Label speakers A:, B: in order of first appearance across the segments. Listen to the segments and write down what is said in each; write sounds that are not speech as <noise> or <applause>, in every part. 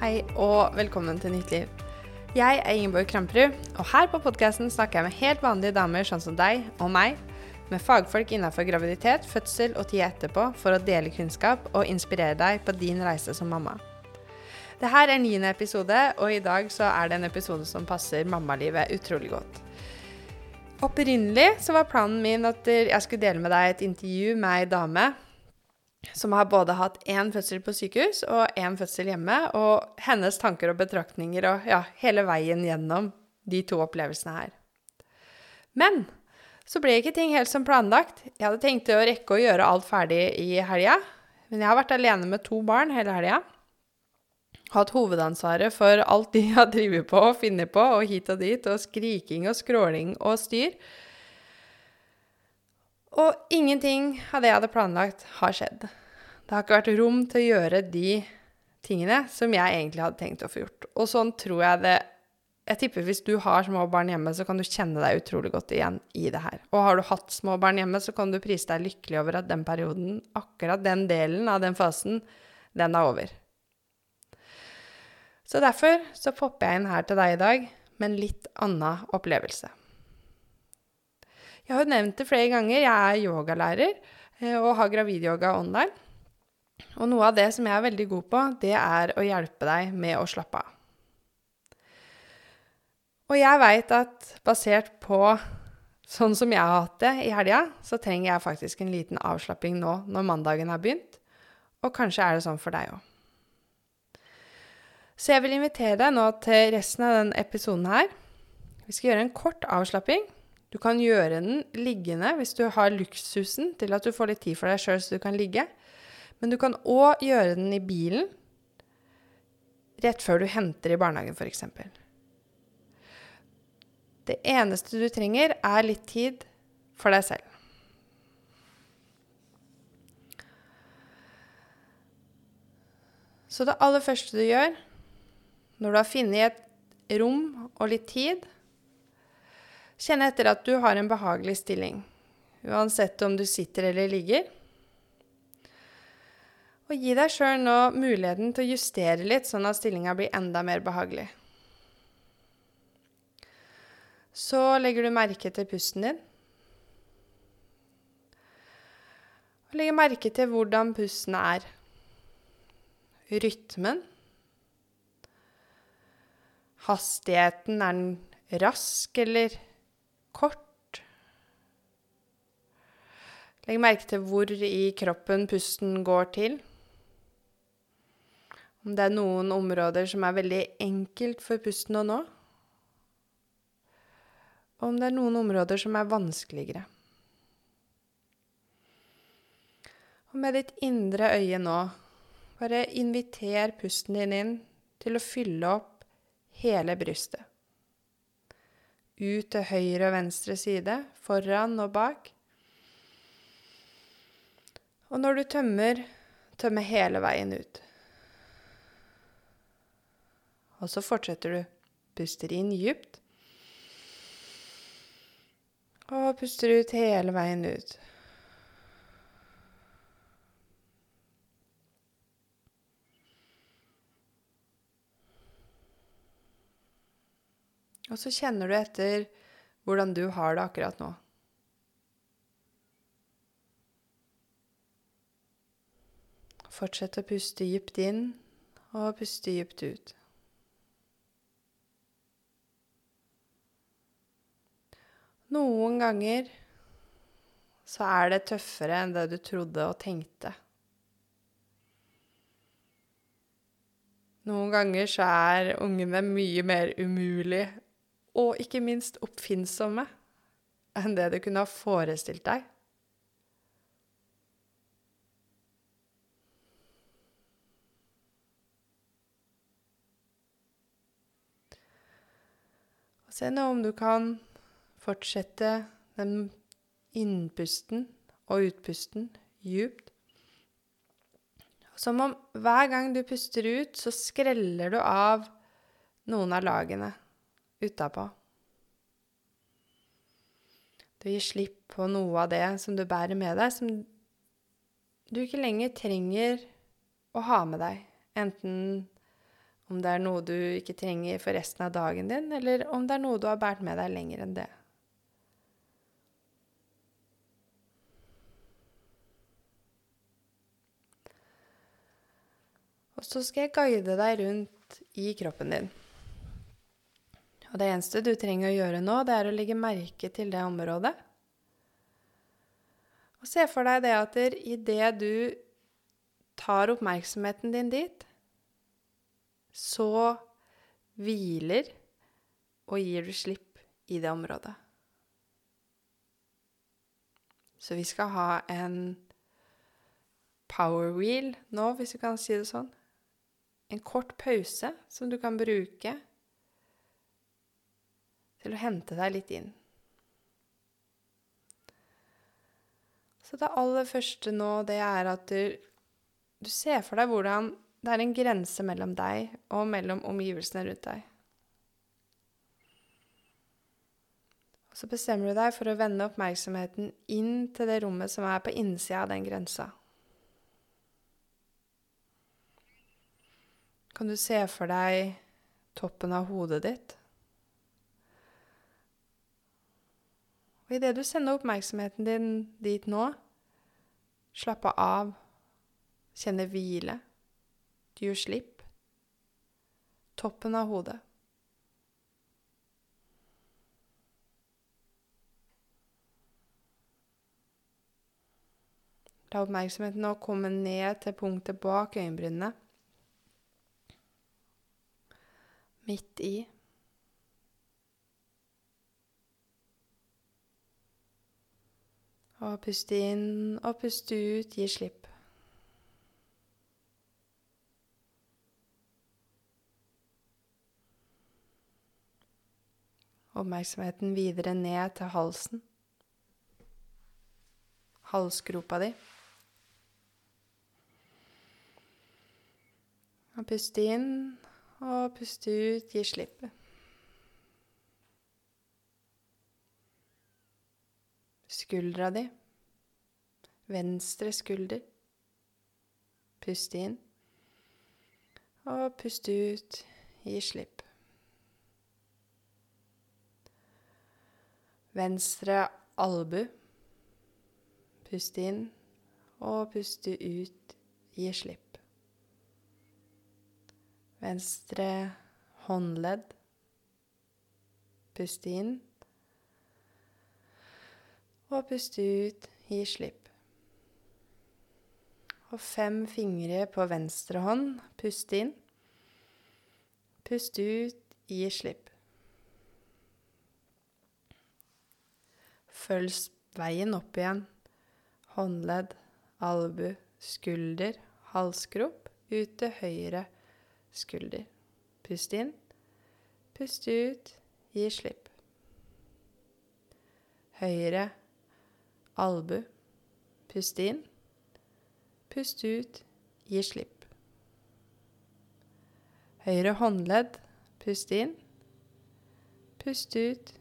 A: Hei og velkommen til Nytt liv. Jeg er Ingeborg Kramperud, og her på podkasten snakker jeg med helt vanlige damer sånn som deg og meg, med fagfolk innenfor graviditet, fødsel og tida etterpå for å dele kunnskap og inspirere deg på din reise som mamma. Dette er niende episode, og i dag så er det en episode som passer mammalivet utrolig godt. Opprinnelig så var planen min at jeg skulle dele med deg et intervju med ei dame som har både hatt én fødsel på sykehus og én fødsel hjemme, og hennes tanker og betraktninger og ja, hele veien gjennom de to opplevelsene her. Men så ble ikke ting helt som planlagt. Jeg hadde tenkt å rekke å gjøre alt ferdig i helga, men jeg har vært alene med to barn hele helga. Hatt hovedansvaret for alt de har <laughs> drevet på og funnet på, og hit og dit, og skriking og skråling og styr. Og ingenting av det jeg hadde planlagt, har skjedd. Det har ikke vært rom til å gjøre de tingene som jeg egentlig hadde tenkt å få gjort. Og sånn tror jeg det Jeg tipper hvis du har små barn hjemme, så kan du kjenne deg utrolig godt igjen i det her. Og har du hatt små barn hjemme, så kan du prise deg lykkelig over at den perioden, akkurat den delen av den fasen, den er over. Så derfor så popper jeg inn her til deg i dag med en litt annen opplevelse. Jeg har jo nevnt det flere ganger, jeg er yogalærer og har gravidyoga online. Og noe av det som jeg er veldig god på, det er å hjelpe deg med å slappe av. Og jeg veit at basert på sånn som jeg har hatt det i helga, så trenger jeg faktisk en liten avslapping nå når mandagen har begynt. Og kanskje er det sånn for deg òg. Så jeg vil invitere deg nå til resten av denne episoden her. Vi skal gjøre en kort avslapping. Du kan gjøre den liggende hvis du har luksusen til at du får litt tid for deg sjøl så du kan ligge. Men du kan òg gjøre den i bilen rett før du henter i barnehagen, f.eks. Det eneste du trenger, er litt tid for deg selv. Så det aller første du gjør når du har funnet et rom og litt tid, kjenn etter at du har en behagelig stilling, uansett om du sitter eller ligger. Og gi deg sjøl nå muligheten til å justere litt, sånn at stillinga blir enda mer behagelig. Så legger du merke til pusten din. Og legger merke til hvordan pusten er. Rytmen. Hastigheten, er den rask eller kort? Legg merke til hvor i kroppen pusten går til. Om det er noen områder som er veldig enkelt for pusten å nå. Og om det er noen områder som er vanskeligere. Og med ditt indre øye nå, bare inviter pusten din inn til å fylle opp hele brystet. Ut til høyre og venstre side, foran og bak. Og når du tømmer, tømmer hele veien ut. Og så fortsetter du. Puster inn dypt. Og puster ut hele veien ut. Og så kjenner du etter hvordan du har det akkurat nå. Fortsett å puste dypt inn og puste dypt ut. Noen ganger så er det tøffere enn det du trodde og tenkte. Noen ganger så er ungene mye mer umulige og ikke minst oppfinnsomme enn det du kunne ha forestilt deg. Og se nå om du kan fortsette den innpusten og utpusten djupt. Som om hver gang du puster ut, så skreller du av noen av lagene utapå. Du gir slipp på noe av det som du bærer med deg, som du ikke lenger trenger å ha med deg. Enten Om det er noe du ikke trenger for resten av dagen din, eller om det er noe du har båret med deg lenger enn det. Og så skal jeg guide deg rundt i kroppen din. Og det eneste du trenger å gjøre nå, det er å legge merke til det området. Og se for deg det at idet du tar oppmerksomheten din dit, så hviler og gir du slipp i det området. Så vi skal ha en power wheel nå, hvis du kan si det sånn. En kort pause som du kan bruke til å hente deg litt inn. Så det aller første nå, det er at du, du ser for deg hvordan det er en grense mellom deg og mellom omgivelsene rundt deg. Og så bestemmer du deg for å vende oppmerksomheten inn til det rommet som er på innsida av den grensa. Kan du se for deg toppen av hodet ditt? Og idet du sender oppmerksomheten din dit nå, slapper av, kjenner hvile. Du gir slipp. Toppen av hodet. La oppmerksomheten nå komme ned til punktet bak øyenbrynene. Midt i. Og puste inn og puste ut, gi slipp. Oppmerksomheten videre ned til halsen. Halsgropa di. Og puste inn og puste ut, gi slipp. Skuldra di. Venstre skulder. Pust inn. Og pust ut, gi slipp. Venstre albu. Pust inn og puste ut. Gi slipp. Venstre håndledd. Pust inn. Og pust ut. Gi slipp. Og fem fingre på venstre hånd. Pust inn. Pust ut. Gi slipp. Følg veien opp igjen. Håndledd, albu, skulder, halsgrop, ut til høyre skulder. Pust inn. Pust ut. Gi slipp. Høyre albu. Pust inn. Pust ut. Gi slipp. Høyre håndledd. Pust inn. Pust ut.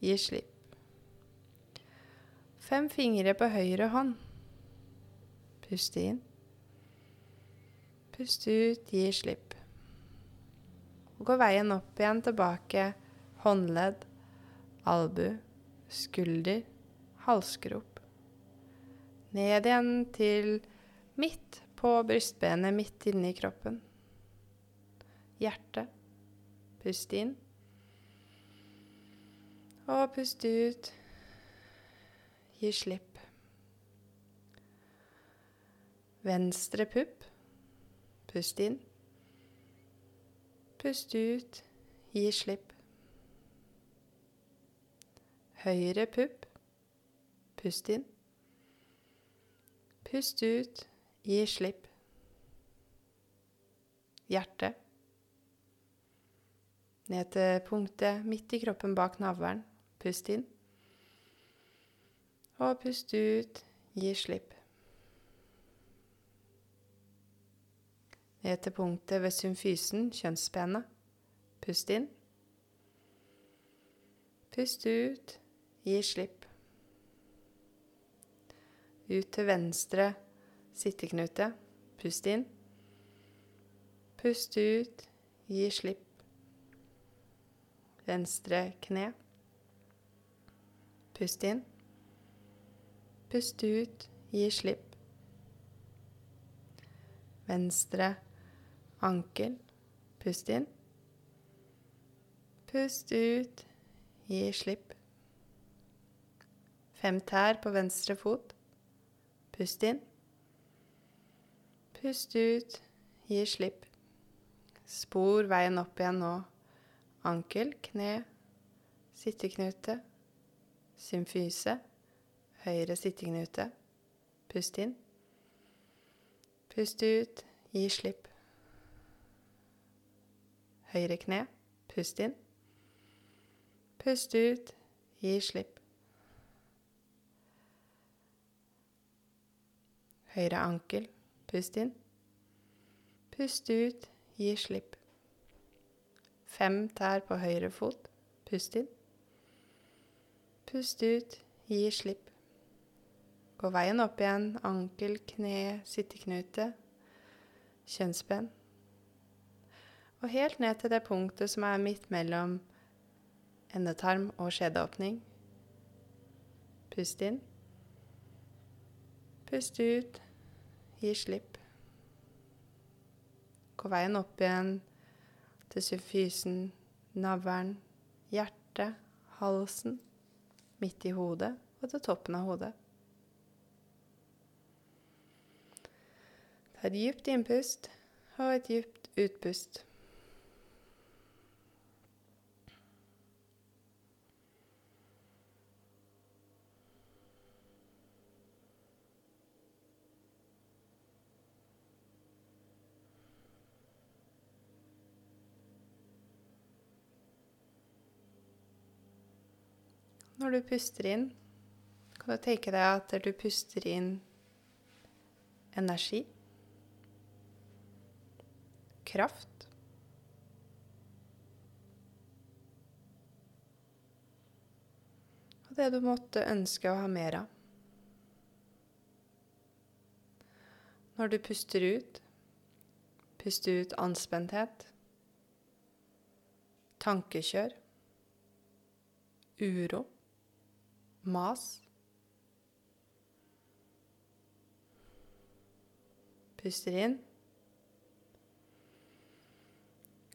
A: Gi slipp. Fem fingre på høyre hånd. Pust inn. Pust ut, gi slipp. Gå veien opp igjen tilbake. Håndledd, albu, skulder, halsgrop. Ned igjen til midt på brystbenet, midt inne i kroppen. Hjertet. Pust inn. Og pust ut. Gi slipp. Venstre pupp. Pust inn. Pust ut. Gi slipp. Høyre pupp. Pust inn. Pust ut. Gi slipp. Hjertet. Ned til punktet midt i kroppen bak navlen. Pust inn. Og pust ut, gi slipp. Ned til punktet ved symfysen, kjønnsbenet. Pust inn. Pust ut, gi slipp. Ut til venstre sitteknute. Pust inn. Pust ut, gi slipp. Venstre kne. Pust inn. Pust ut, gi slipp. Venstre ankel. Pust inn. Pust ut, gi slipp. Fem tær på venstre fot. Pust inn. Pust ut, gi slipp. Spor veien opp igjen nå. Ankel, kne, sitteknute, symfyse, høyre sitteknute. Pust inn. Pust ut, gi slipp. Høyre kne, pust inn. Pust ut, gi slipp. Høyre ankel, pust inn. Pust ut, gi slipp. Fem tær på høyre fot. Pust inn. Pust ut. Gi slipp. Gå veien opp igjen. Ankel, kne, sitteknute, kjønnsben. Og helt ned til det punktet som er midt mellom endetarm og skjedeåpning. Pust inn. Pust ut. Gi slipp. Gå veien opp igjen til symfysen, navlen, hjertet, halsen, midt i hodet og til toppen av hodet. Ta et dypt innpust og et dypt utpust. Når du puster inn, kan du tenke deg at du puster inn energi, kraft Og det du måtte ønske å ha mer av. Når du puster ut, puste ut anspenthet, tankekjør, uro mas. Puster inn.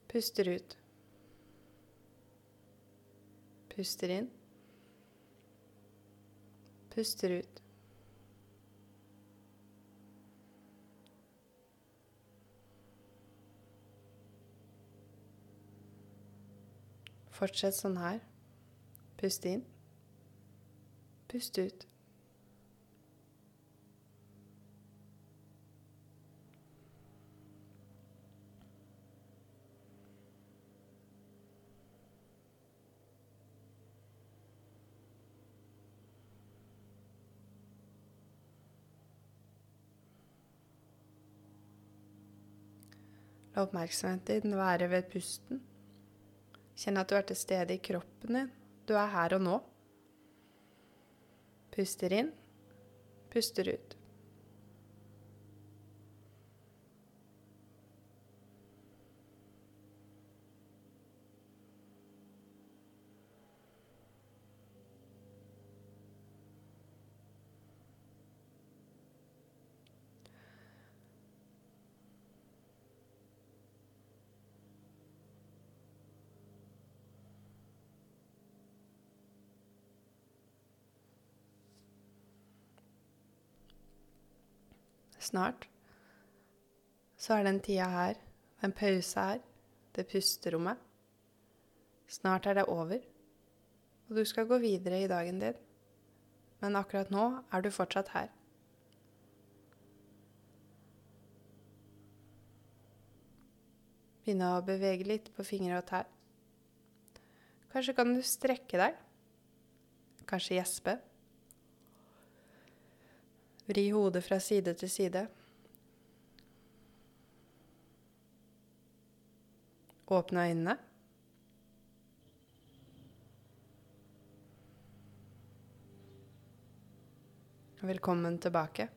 A: Puster ut. Puster inn. Puster ut. Fortsett sånn her. Pust inn. Pust ut. La oppmerksomheten din være ved pusten. Kjenn at du er til stede i kroppen din. Du er her og nå. Puster inn, puster ut. Snart så er den tida her, den pause her, det pusterommet. Snart er det over, og du skal gå videre i dagen din. Men akkurat nå er du fortsatt her. Begynne å bevege litt på fingre og tær. Kanskje kan du strekke deg. Kanskje gjespe. Vri hodet fra side til side. Åpne øynene. Velkommen tilbake.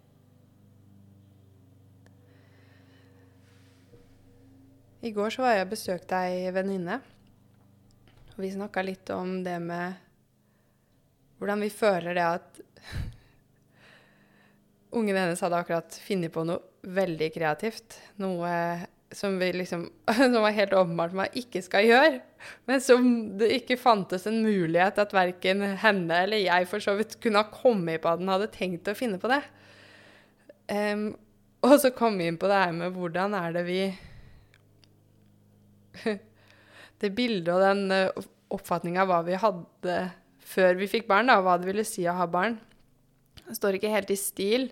A: I går så var jeg og besøkte ei venninne. Vi snakka litt om det med hvordan vi føler det at Ungen hennes hadde akkurat funnet på noe veldig kreativt. Noe som, liksom, <laughs> som var helt åpenbart man ikke skal gjøre. Men som det ikke fantes en mulighet at verken henne eller jeg for så vidt kunne ha kommet på at den hadde tenkt å finne på det. Um, og så kom vi inn på det her med hvordan er det vi <laughs> Det bildet og den uh, oppfatninga av hva vi hadde før vi fikk barn, da, hva det ville si å ha barn, står ikke helt i stil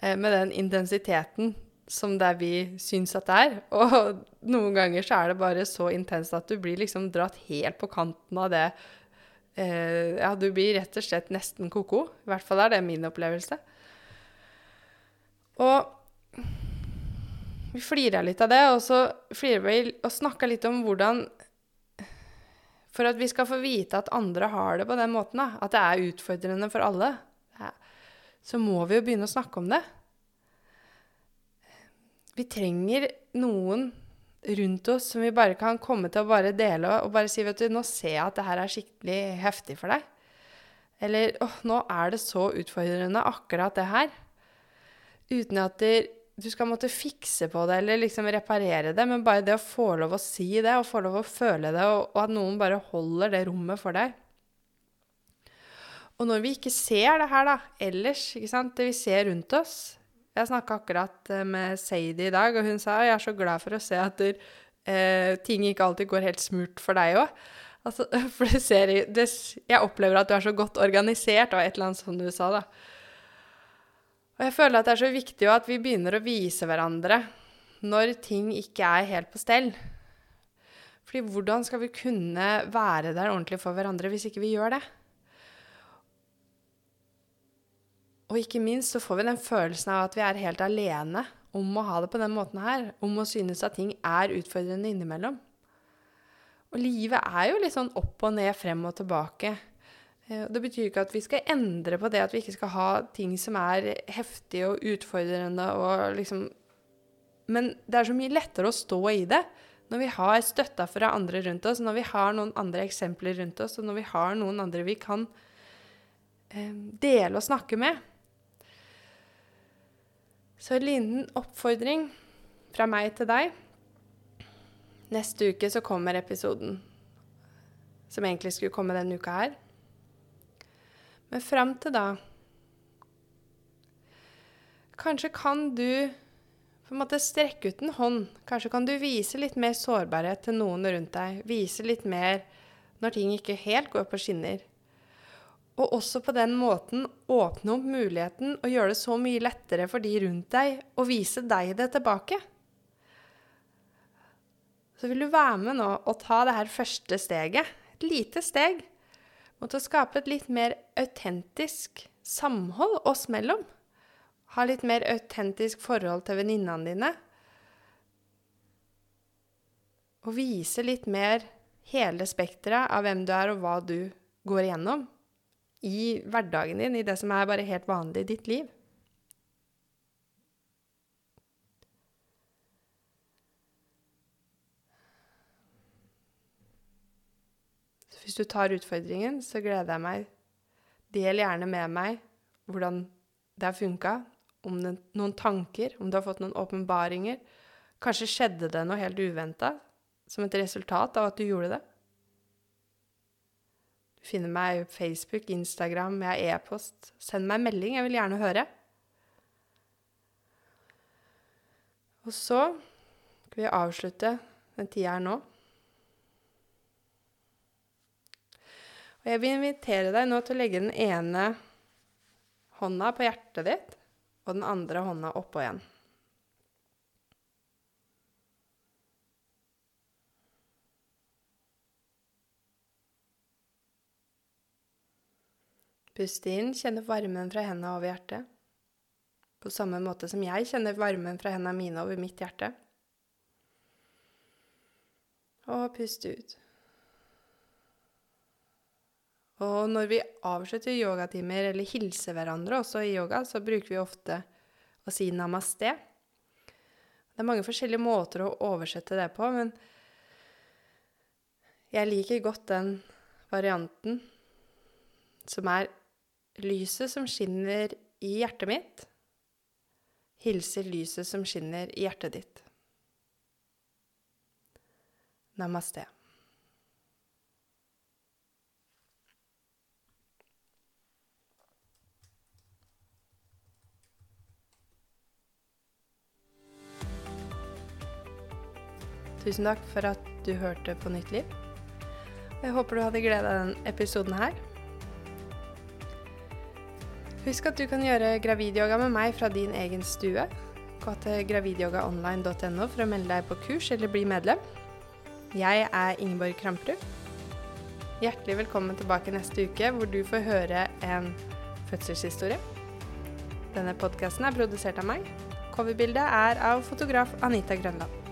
A: eh, med den intensiteten som det vi syns at det er. Og noen ganger så er det bare så intenst at du blir liksom dratt helt på kanten av det. Eh, ja, du blir rett og slett nesten ko-ko. I hvert fall er det min opplevelse. Og vi flira litt av det, og så flirer vi og snakka litt om hvordan for at vi skal få vite at andre har det på den måten, da, at det er utfordrende for alle, så må vi jo begynne å snakke om det. Vi trenger noen rundt oss som vi bare kan komme til å bare dele og bare si vet du, 'Nå ser jeg at det her er skikkelig heftig for deg.' Eller 'Å, nå er det så utfordrende, akkurat det her.' Uten at du skal måtte fikse på det eller liksom reparere det, men bare det å få lov å si det og få lov å føle det, og, og at noen bare holder det rommet for deg. Og når vi ikke ser det her da, ellers, ikke sant, det vi ser rundt oss Jeg snakka akkurat eh, med Sadie i dag, og hun sa jeg er så glad for å se at der, eh, ting ikke alltid går helt smurt for deg òg. Altså, <laughs> for det ser, det, jeg opplever at du er så godt organisert, og et eller annet som du sa, da. Og jeg føler at det er så viktig at vi begynner å vise hverandre når ting ikke er helt på stell. Fordi hvordan skal vi kunne være der ordentlig for hverandre hvis ikke vi gjør det? Og ikke minst så får vi den følelsen av at vi er helt alene om å ha det på den måten her. Om å synes at ting er utfordrende innimellom. Og livet er jo litt sånn opp og ned, frem og tilbake. Eh, det betyr ikke at vi skal endre på det at vi ikke skal ha ting som er heftige og utfordrende og liksom Men det er så mye lettere å stå i det når vi har støtta fra andre rundt oss, når vi har noen andre eksempler rundt oss, og når vi har noen andre vi kan eh, dele og snakke med. Så en liten oppfordring fra meg til deg. Neste uke så kommer episoden som egentlig skulle komme denne uka her. Men fram til da Kanskje kan du på en måte strekke ut en hånd. Kanskje kan du vise litt mer sårbarhet til noen rundt deg. Vise litt mer når ting ikke helt går på skinner. Og også på den måten åpne opp muligheten og gjøre det så mye lettere for de rundt deg å vise deg det tilbake. Så vil du være med nå og ta det her første steget. Et lite steg til å skape et litt mer autentisk samhold oss mellom. Ha litt mer autentisk forhold til venninnene dine. Og vise litt mer hele spekteret av hvem du er, og hva du går igjennom i hverdagen din, i det som er bare helt vanlig i ditt liv. hvis du tar utfordringen, så gleder jeg meg. Del gjerne med meg hvordan det har funka, om det, noen tanker, om du har fått noen åpenbaringer. Kanskje skjedde det noe helt uventa som et resultat av at du gjorde det. Du finner meg Facebook, Instagram, jeg har e-post. Send meg en melding, jeg vil gjerne høre. Og så skal vi avslutte den tida her nå. Og jeg vil invitere deg nå til å legge den ene hånda på hjertet ditt og den andre hånda oppå igjen. Pust inn, kjenne varmen fra hendene over hjertet. På samme måte som jeg kjenner varmen fra hendene mine over mitt hjerte. Og pust ut. Og når vi avslutter yogatimer eller hilser hverandre også i yoga, så bruker vi ofte å si namaste. Det er mange forskjellige måter å oversette det på, men jeg liker godt den varianten som er lyset som skinner i hjertet mitt, hilser lyset som skinner i hjertet ditt. Namaste. Tusen takk for at du hørte på Nytt liv. Jeg håper du hadde glede av denne episoden her. Husk at du kan gjøre gravidyoga med meg fra din egen stue. Gå til gravidyogaonline.no for å melde deg på kurs eller bli medlem. Jeg er Ingeborg Kramprud. Hjertelig velkommen tilbake neste uke, hvor du får høre en fødselshistorie. Denne podkasten er produsert av meg. Coverbildet er av fotograf Anita Grønland.